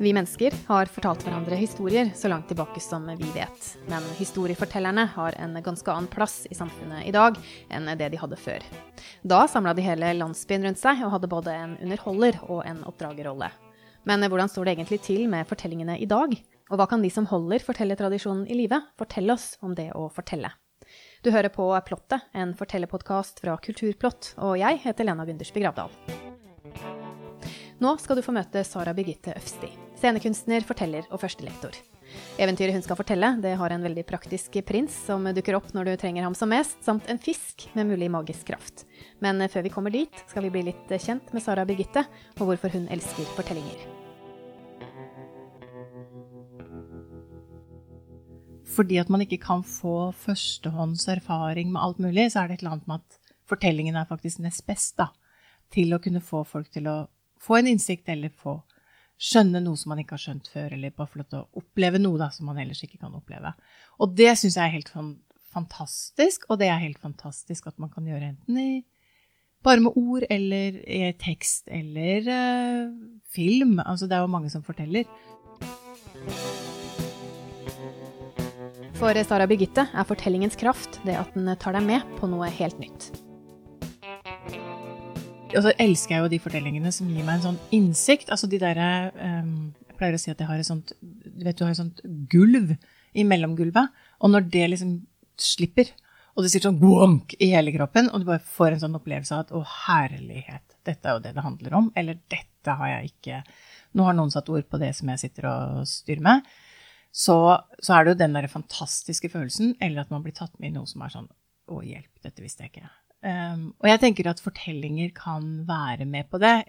Vi mennesker har fortalt hverandre historier så langt tilbake som vi vet. Men historiefortellerne har en ganske annen plass i samfunnet i dag enn det de hadde før. Da samla de hele landsbyen rundt seg og hadde både en underholder og en oppdragerrolle. Men hvordan står det egentlig til med fortellingene i dag? Og hva kan de som holder fortellertradisjonen i live, fortelle oss om det å fortelle? Du hører på Plottet, en fortellerpodkast fra Kulturplott, og jeg heter Lena Gundersby Gravdal. Nå skal du få møte Sara Birgitte Øfsti, scenekunstner, forteller og førstelektor. Eventyret hun skal fortelle, det har en veldig praktisk prins som dukker opp når du trenger ham som mest, samt en fisk med mulig magisk kraft. Men før vi kommer dit, skal vi bli litt kjent med Sara Birgitte, og hvorfor hun elsker fortellinger. Fordi at man ikke kan få førstehånds erfaring med alt mulig, så er det et eller annet med at fortellingen er faktisk nest best da, til å kunne få folk til å få en innsikt eller få skjønne noe som man ikke har skjønt før, eller bare få lov til å oppleve noe da, som man ellers ikke kan oppleve. Og det syns jeg er helt fantastisk, og det er helt fantastisk at man kan gjøre enten i bare med ord eller i tekst eller uh, film. Altså det er jo mange som forteller. For Sara Birgitte er fortellingens kraft det at den tar deg med på noe helt nytt. Og så elsker jeg jo de fortellingene som gir meg en sånn innsikt. Altså de derre um, Jeg pleier å si at jeg har et sånt Du vet du har et sånt gulv i mellomgulvet. Og når det liksom slipper, og det sier sånn guank i hele kroppen, og du bare får en sånn opplevelse av at å, herlighet, dette er jo det det handler om, eller dette har jeg ikke Nå har noen satt ord på det som jeg sitter og styrer med. Så, så er det jo den derre fantastiske følelsen, eller at man blir tatt med i noe som er sånn Å, hjelp, dette visste jeg ikke. Um, og jeg tenker at fortellinger kan være med på det.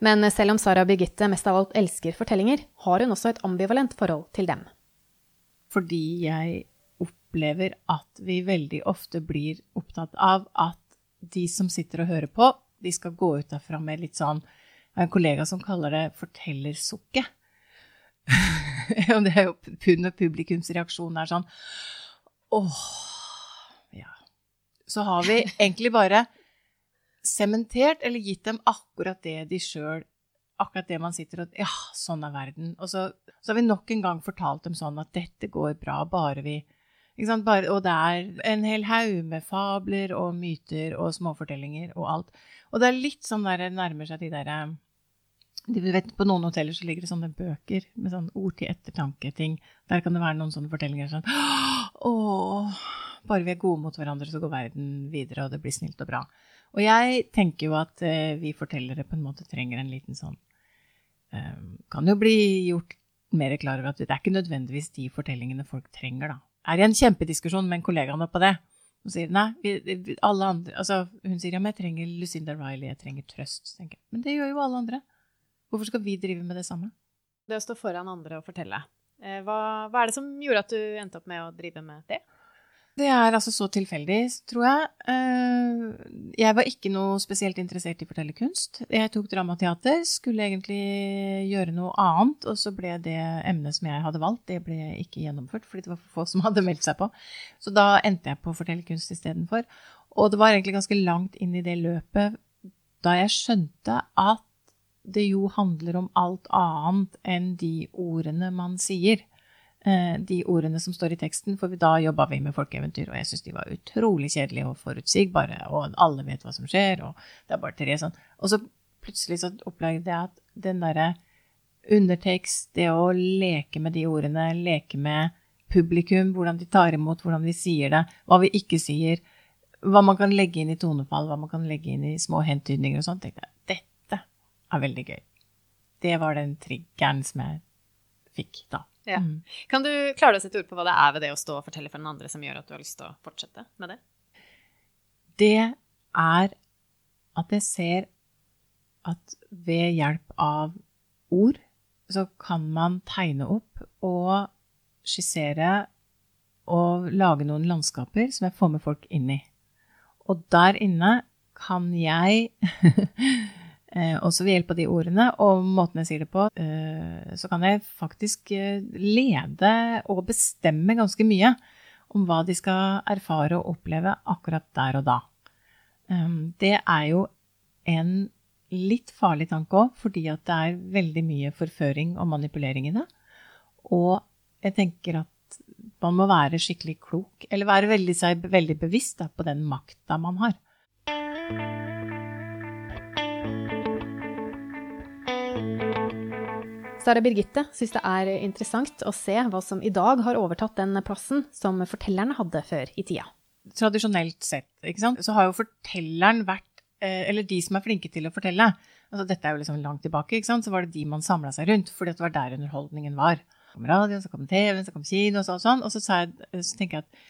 Men selv om Sara Birgitte mest av alt elsker fortellinger, har hun også et ambivalent forhold til dem. Fordi jeg opplever at vi veldig ofte blir opptatt av at de som sitter og hører på, de skal gå ut derfra med litt sånn Jeg har en kollega som kaller det fortellersukket. og det er jo pund og publikums reaksjon er sånn åh, ja. Så har vi egentlig bare sementert eller gitt dem akkurat det de sjøl Akkurat det man sitter og Ja, sånn er verden. Og så, så, har vi nok en gang fortalt dem sånn at dette går bra, bare vi bare, Og det er en hel haug med fabler og myter og småfortellinger og alt. Og det er litt sånn der det nærmer seg de derre du vet, På noen hoteller så ligger det sånne bøker med sånn ord til ettertanke-ting. Der kan det være noen sånne fortellinger sånn Å, bare vi er gode mot hverandre, så går verden videre, og det blir snilt og bra. Og jeg tenker jo at eh, vi fortellere på en måte trenger en liten sånn eh, Kan jo bli gjort mer klar over at det er ikke nødvendigvis de fortellingene folk trenger, da. Er i en kjempediskusjon med en kollega nå på det. Hun sier nei, vi, alle andre, altså, hun sier ja, men jeg trenger Lucinda Riley, jeg trenger trøst. Men det gjør jo alle andre. Hvorfor skal vi drive med det samme? Det å stå foran andre og fortelle. Eh, hva, hva, er det som gjorde at du endte opp med å drive med det? Det er altså så tilfeldig, tror jeg. Eh, jeg var ikke noe spesielt interessert i fortellerkunst. Jeg tok dramateater, skulle egentlig gjøre noe annet, og så ble det emnet som jeg hadde valgt, det ble ikke gjennomført fordi det var for få som hadde meldt seg på. Så da endte jeg på fortellerkunst istedenfor. Og det var egentlig ganske langt inn i det løpet da jeg skjønte at det jo handler om alt annet enn de ordene man sier. Eh, de ordene som står i teksten, for da jobba vi med folkeeventyr, og jeg syns de var utrolig kjedelige og forutsigbare, og alle vet hva som skjer, og det er bare tre sånn. Og så plutselig så opplevde jeg at den derre undertekst, det å leke med de ordene, leke med publikum, hvordan de tar imot, hvordan vi sier det, hva vi ikke sier, hva man kan legge inn i tonefall, hva man kan legge inn i små hentydninger og sånn, tenkte jeg er veldig gøy. Det var den triggeren som jeg fikk da. Ja. Mm. Kan du klare å sette ord på hva det er ved det å stå og fortelle for den andre som gjør at du har lyst til å fortsette med det? Det er at jeg ser at ved hjelp av ord så kan man tegne opp og skissere og lage noen landskaper som jeg får med folk inn i. Og der inne kan jeg også ved hjelp av de ordene og måten jeg sier det på, eh, så kan jeg faktisk eh, lede og bestemme ganske mye om hva de skal erfare og oppleve akkurat der og da. Um, det er jo en litt farlig tanke òg, fordi at det er veldig mye forføring og manipulering i det. Og jeg tenker at man må være skikkelig klok, eller være veldig, seg veldig bevisst da, på den makta man har. Sara Birgitte syns det er interessant å se hva som i dag har overtatt den plassen som fortellerne hadde før i tida. Tradisjonelt sett, så har jo fortelleren vært Eh, eller de som er flinke til å fortelle. Altså, dette er jo liksom langt tilbake, så var det de man samla seg rundt, fordi det var der underholdningen var. Så kom radio, så kom TV, så kom kino og sånn. Og så, jeg, så tenker jeg at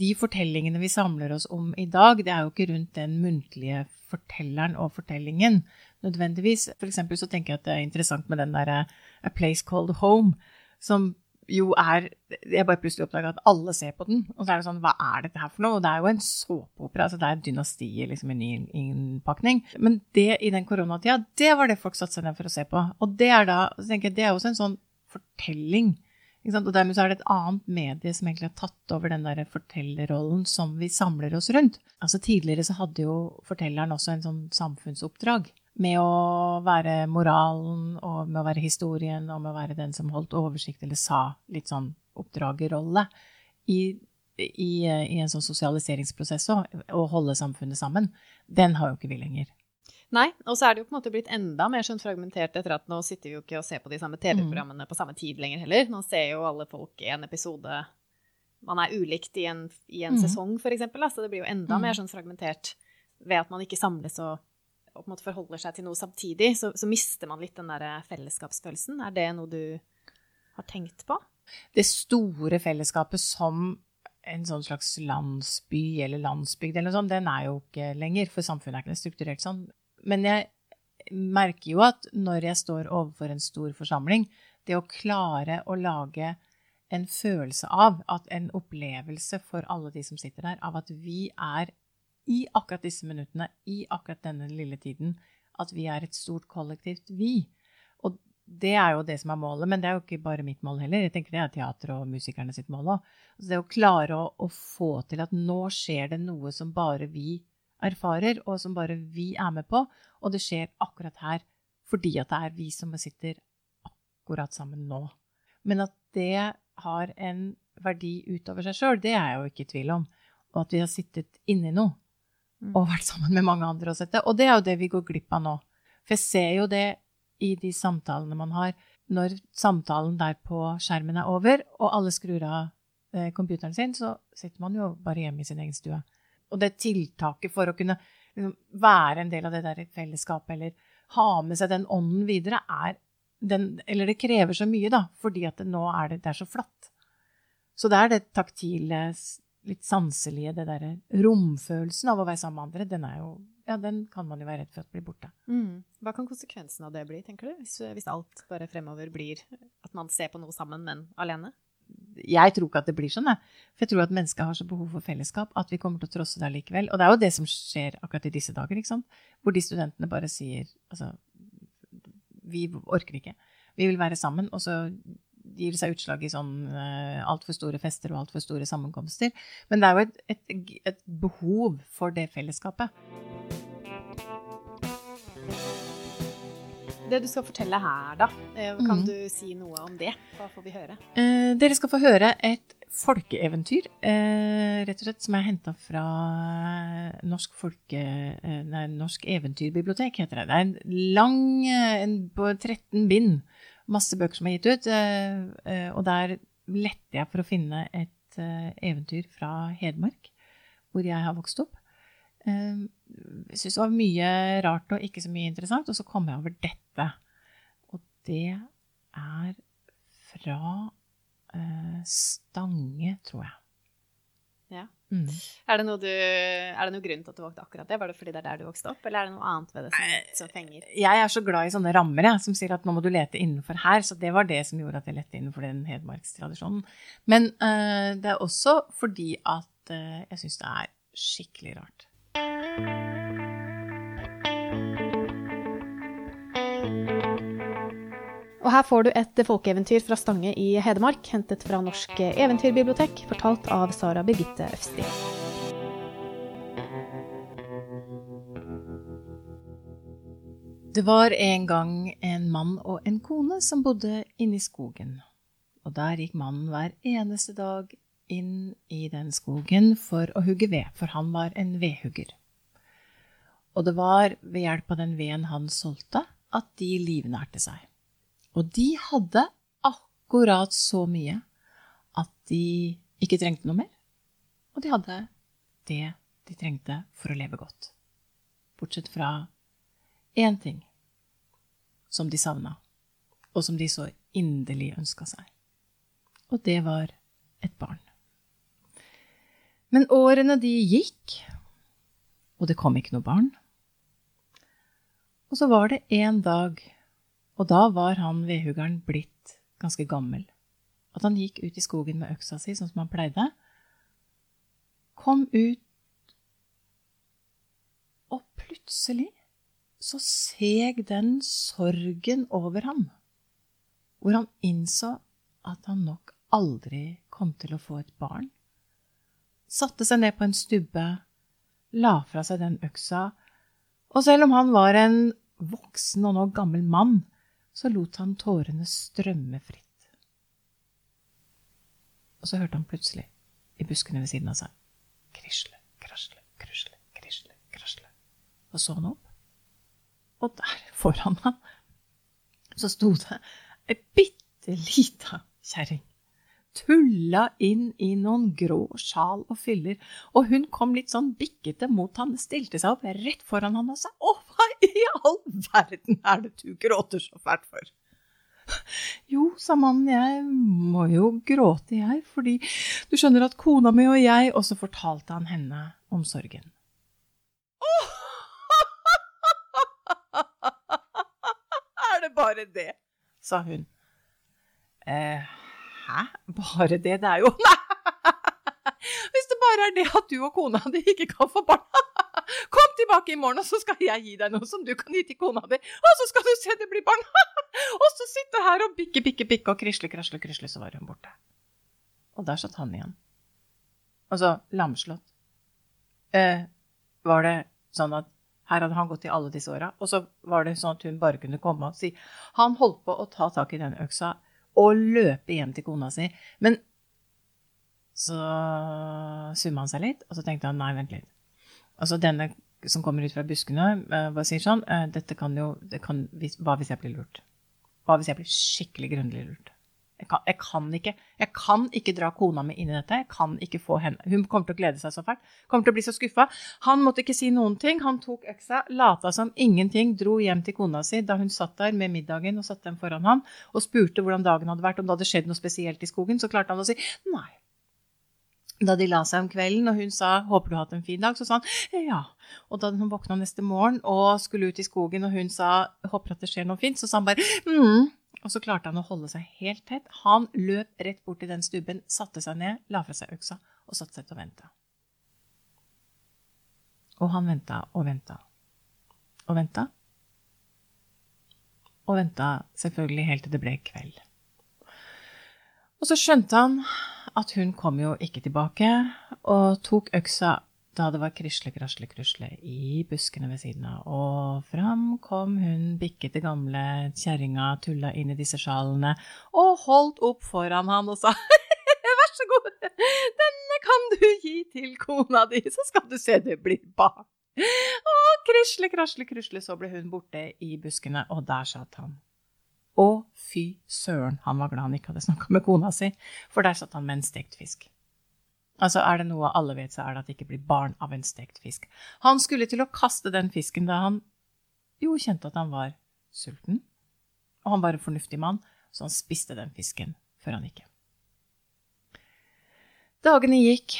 de fortellingene vi samler oss om i dag, det er jo ikke rundt den muntlige fortelleren og fortellingen nødvendigvis. For eksempel så tenker jeg at det er interessant med den derre A Place Called Home, som jo er Jeg bare plutselig oppdaga at alle ser på den. Og så er det sånn, hva er dette her for noe? Og det er jo en såpeopera. Altså det er dynastiet liksom i ny innpakning. Men det i den koronatida, det var det folk satte seg ned for å se på. Og det er da, så tenker jeg, det er også en sånn fortelling. Ikke sant? Og dermed så er det et annet medie som egentlig har tatt over den der fortellerrollen som vi samler oss rundt. Altså Tidligere så hadde jo fortelleren også en sånn samfunnsoppdrag med å være moralen og med å være historien og med å være den som holdt oversikt eller sa litt sånn oppdragerrolle i, i, i en sånn sosialiseringsprosess òg, å holde samfunnet sammen, den har jo ikke vi lenger. Nei, og så er det jo på en måte blitt enda mer sånn fragmentert etter at nå sitter vi jo ikke og ser på de samme TV-programmene mm. på samme tid lenger heller. Nå ser jo alle folk en episode Man er ulikt i en, i en mm. sesong, eksempel. Så det blir jo enda mm. mer sånn fragmentert ved at man ikke samles og på en måte forholder seg til noe samtidig, så, så mister man litt den der fellesskapsfølelsen. Er det noe du har tenkt på? Det store fellesskapet som en sånn slags landsby eller landsbygd eller noe sånt, den er jo ikke lenger, for samfunnet er ikke strukturert sånn. Men jeg merker jo at når jeg står overfor en stor forsamling, det å klare å lage en følelse av at en opplevelse for alle de som sitter der, av at vi er i akkurat disse minuttene, i akkurat denne lille tiden, at vi er et stort kollektivt vi. Og det er jo det som er målet, men det er jo ikke bare mitt mål heller. Jeg tenker det er teater og musikerne sitt mål òg. Altså det å klare å, å, få til at nå skjer det noe som bare vi erfarer, og som bare vi er med på, og det skjer akkurat her fordi at det er vi som sitter akkurat sammen nå. Men at det har en verdi utover seg sjøl, det er jeg jo ikke i tvil om. Og at vi har sittet inni noe. Og vært sammen med mange andre og sett det. Og det er jo det vi går glipp av nå. For jeg ser jo det i de samtalene man har, når samtalen der på skjermen er over, og alle skrur av eh, computeren sin, så sitter man jo bare hjemme i sin egen stue. Og det tiltaket for å kunne liksom, være en del av det der fellesskapet, eller ha med seg den ånden videre, er den Eller det krever så mye, da, fordi at det nå er det, det er så flatt. Så det er det taktile litt sanselige, det derre romfølelsen av å være sammen med andre, den er jo ja, den kan man jo være redd for at blir borte. Mm. Hva kan konsekvensen av det bli, tenker du? Hvis, hvis, alt bare fremover blir at man ser på noe sammen, men alene? Jeg tror ikke at det blir sånn, jeg. For jeg tror at mennesket har så behov for fellesskap at vi kommer til å trosse det likevel. Og det er jo det som skjer akkurat i disse dager, ikke sant? Hvor de studentene bare sier altså Vi orker ikke. Vi vil være sammen. Og så gir seg utslag i sånn uh, altfor store fester og altfor store sammenkomster. Men det er jo et, et, et behov for det fellesskapet. Det du skal fortelle her, da, eh, kan mm. du si noe om det? Hva får vi høre? Eh, dere skal få høre et folkeeventyr, eh, rett og slett, som er henta fra Norsk, folke, eh, nei, Norsk eventyrbibliotek, heter det. Det er en lang, en, på 13 bind masse bøker som er gitt ut. Eh, eh, og der lette jeg for å finne et eh, eventyr fra Hedmark, hvor jeg har vokst opp. Jeg syntes det var mye rart og ikke så mye interessant, og så kom jeg over dette. Og det er fra Stange, tror jeg. Ja. Mm. Er, det du, er, det noe grunn til at du valgte akkurat det? Var det fordi det er der du vokste opp, eller er det noe annet ved det som, som fenger? Jeg er så glad i sånne rammer jeg, som sier at nå må du lete innenfor her. Så det var det som gjorde at jeg lette innenfor den hedmarkstradisjonen. Men uh, det er også fordi at uh, jeg syns det er skikkelig rart. Og her får du et folkeeventyr fra Stange i Hedmark, hentet fra Norsk eventyrbibliotek, fortalt av Sara Birgitte Øfsti. Det var en gang en mann og en kone som bodde inne i skogen. Og der gikk mannen hver eneste dag inn i den skogen for å hugge ved, for han var en vedhugger. Og det var ved hjelp av den veden han solgte, at de livnærte seg. Og de hadde akkurat så mye at de ikke trengte noe mer. Og de hadde det de trengte for å leve godt. Bortsett fra én ting som de savna, og som de så inderlig ønska seg. Og det var et barn. Men årene de gikk, og det kom ikke noe barn. Og så var det en dag, og da var han vedhuggeren blitt ganske gammel, at han gikk ut i skogen med øksa si, sånn som han pleide, kom ut, og plutselig så seg den sorgen over ham, hvor han innså at han nok aldri kom til å få et barn. Satte seg ned på en stubbe, la fra seg den øksa, og selv om han var en voksen og nå gammel mann, så lot han tårene strømme fritt. Og så hørte han plutselig, i buskene ved siden av seg, krisle, krasle, krusle, krisle, krasle. Og så han opp, og der foran ham så sto det ei bitte lita kjerring tulla inn i noen grå sjal og fyller, og hun kom litt sånn bikkete mot han, stilte seg opp rett foran han og sa Å, hva i all verden er det du gråter så fælt for? Jo, sa mannen, jeg må jo gråte, jeg, fordi du skjønner at kona mi og jeg Og så fortalte han henne om sorgen. Åh, er det bare det? sa hun. Eh, Hæ? Bare det? Det er jo Hvis det bare er det at du og kona di ikke kan få barn Kom tilbake i morgen, og så skal jeg gi deg noe som du kan gi til kona di. Og så skal du se det blir barn. og så sitte her og bikke, bikke, bikke og krisle, krasle, krysle, så var hun borte. Og der satt han igjen. Altså lamslått. Eh, var det sånn at her hadde han gått i alle disse åra, og så var det sånn at hun bare kunne komme og si Han holdt på å ta tak i den øksa og løpe hjem til kona si. Men så summa han seg litt, og så tenkte han nei, vent litt. Altså denne som kommer ut fra buskene, uh, bare sier sånn uh, Dette kan jo det kan, Hva hvis jeg blir lurt? Hva hvis jeg blir skikkelig grundig lurt? Jeg kan, jeg kan, ikke, jeg kan ikke dra kona mi inn i dette. Jeg kan ikke få henne. Hun kommer til å glede seg så fælt. Kommer til å bli så skuffa. Han måtte ikke si noen ting. Han tok øksa, lata som ingenting, dro hjem til kona si da hun satt der med middagen og satte den foran ham og spurte hvordan dagen hadde vært, om det hadde skjedd noe spesielt i skogen. Så klarte han å si nei. Da de la seg om kvelden, og hun sa 'håper du har hatt en fin dag', så sa han ja. Og da hun våkna neste morgen og skulle ut i skogen, og hun sa 'håper at det skjer noe fint', så sa han bare 'mm'. Og så klarte han å holde seg helt tett. Han løp rett bort til den stubben, satte seg ned, la fra seg øksa og satte seg til å vente. Og han venta og venta og venta. Og venta selvfølgelig helt til det ble kveld. Og så skjønte han at hun kom jo ikke tilbake, og tok øksa da det var krisle, krasle, krusle i buskene ved siden av. Og fram kom hun bikkete gamle kjerringa, tulla inn i disse sjalene og holdt opp foran han og sa Vær så god, denne kan du gi til kona di, så skal du se det blir barn. Og krisle, krasle, krusle, så ble hun borte i buskene, og der satt han. Å, fy søren, han var glad han ikke hadde snakka med kona si, for der satt han med en stekt fisk. Altså, er det noe alle vet, så er det at det ikke blir barn av en stekt fisk. Han skulle til å kaste den fisken da han jo kjente at han var sulten. Og han var en fornuftig mann, så han spiste den fisken før han gikk. Dagene gikk,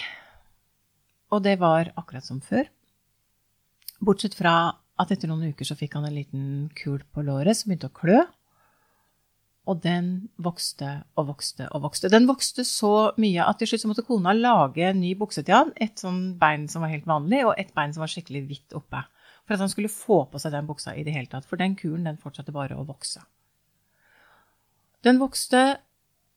og det var akkurat som før. Bortsett fra at etter noen uker så fikk han en liten kul på låret som begynte å klø. Og den vokste og vokste og vokste. Den vokste så mye at til slutt så måtte kona lage en ny bukse til han. Et sånn bein som var helt vanlig, og et bein som var skikkelig hvitt oppe. For at han skulle få på seg den buksa i det hele tatt. For den kuren den fortsatte bare å vokse. Den vokste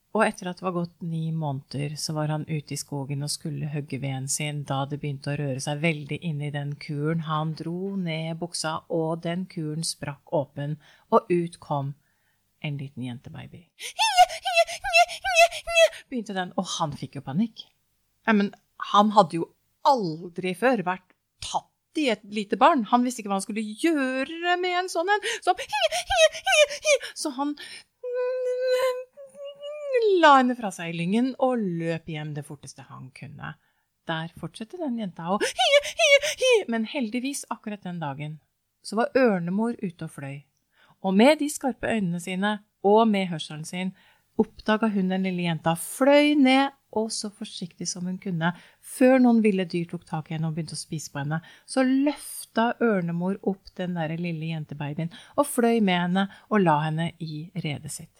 Og etter at det var gått ni måneder, så var han ute i skogen og skulle hogge veden sin da det begynte å røre seg veldig inni den kuren. Han dro ned buksa, og den kuren sprakk åpen, og ut kom en liten jentebaby. Begynte den, og han fikk jo panikk. Ja, men han hadde jo aldri før vært tatt i et lite barn. Han visste ikke hva han skulle gjøre med en sånn en. Så, så han la henne fra seg i lyngen og løp hjem det forteste han kunne. Der fortsatte den jenta å men heldigvis akkurat den dagen så var ørnemor ute og fløy. Og med de skarpe øynene sine og med hørselen sin oppdaga hun den lille jenta, fløy ned og så forsiktig som hun kunne, før noen ville dyr tok tak i henne og begynte å spise på henne, så løfta ørnemor opp den der lille jentebabyen og fløy med henne og la henne i redet sitt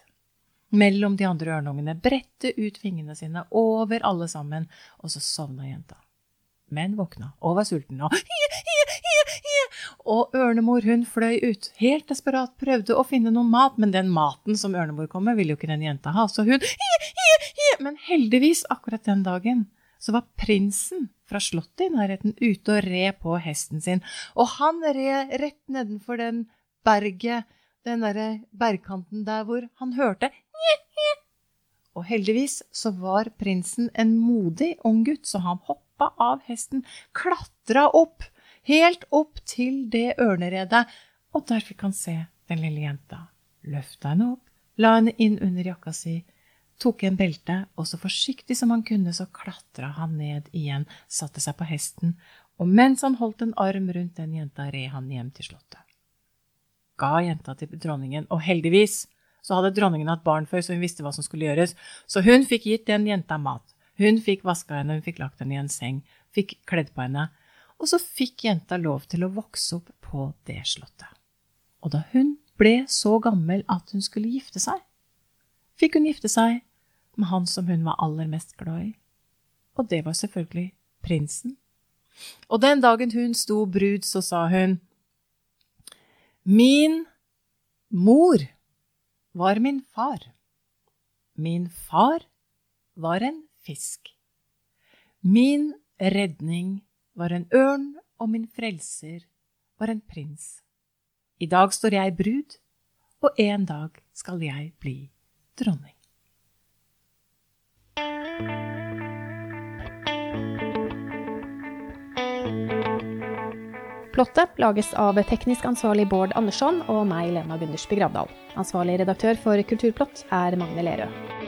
mellom de andre ørnungene, bredte ut fingrene sine over alle sammen, og så sovna jenta. Men våkna og var sulten og. Og ørnemor hun fløy ut, helt desperat prøvde å finne noe mat, men den maten som ørnemor kom med, ville jo ikke den jenta ha, så hun. Men heldigvis, akkurat den dagen, så var prinsen fra slottet i nærheten ute og red på hesten sin, og han red rett nedenfor den berget, den derre bergkanten der hvor han hørte og heldigvis så var prinsen en modig ung gutt, så han hoppa av hesten, klatra opp, helt opp til det ørneredet, og der fikk han se den lille jenta. Løfta henne opp, la henne inn under jakka si, tok en belte, og så forsiktig som han kunne, så klatra han ned igjen, satte seg på hesten, og mens han holdt en arm rundt den jenta, red han hjem til slottet. Ga jenta til dronningen, og heldigvis så hadde dronningen hatt barn før, så hun visste hva som skulle gjøres. Så hun fikk gitt den jenta mat. Hun fikk vaska henne, hun fikk lagt henne i en seng, fikk kledd på henne. Og så fikk jenta lov til å vokse opp på det slottet. Og da hun ble så gammel at hun skulle gifte seg, fikk hun gifte seg med han som hun var aller mest glad i. Og det var selvfølgelig prinsen. Og den dagen hun sto brud, så sa hun, Min mor var min far. Min far var en fisk. Min redning var en ørn, og min frelser var en prins. I dag står jeg brud, og en dag skal jeg bli dronning. Plottet lages av teknisk ansvarlig Bård Andersson og meg, Lena Gundersby Gravdal. Ansvarlig redaktør for Kulturplott er Magne Lerøe.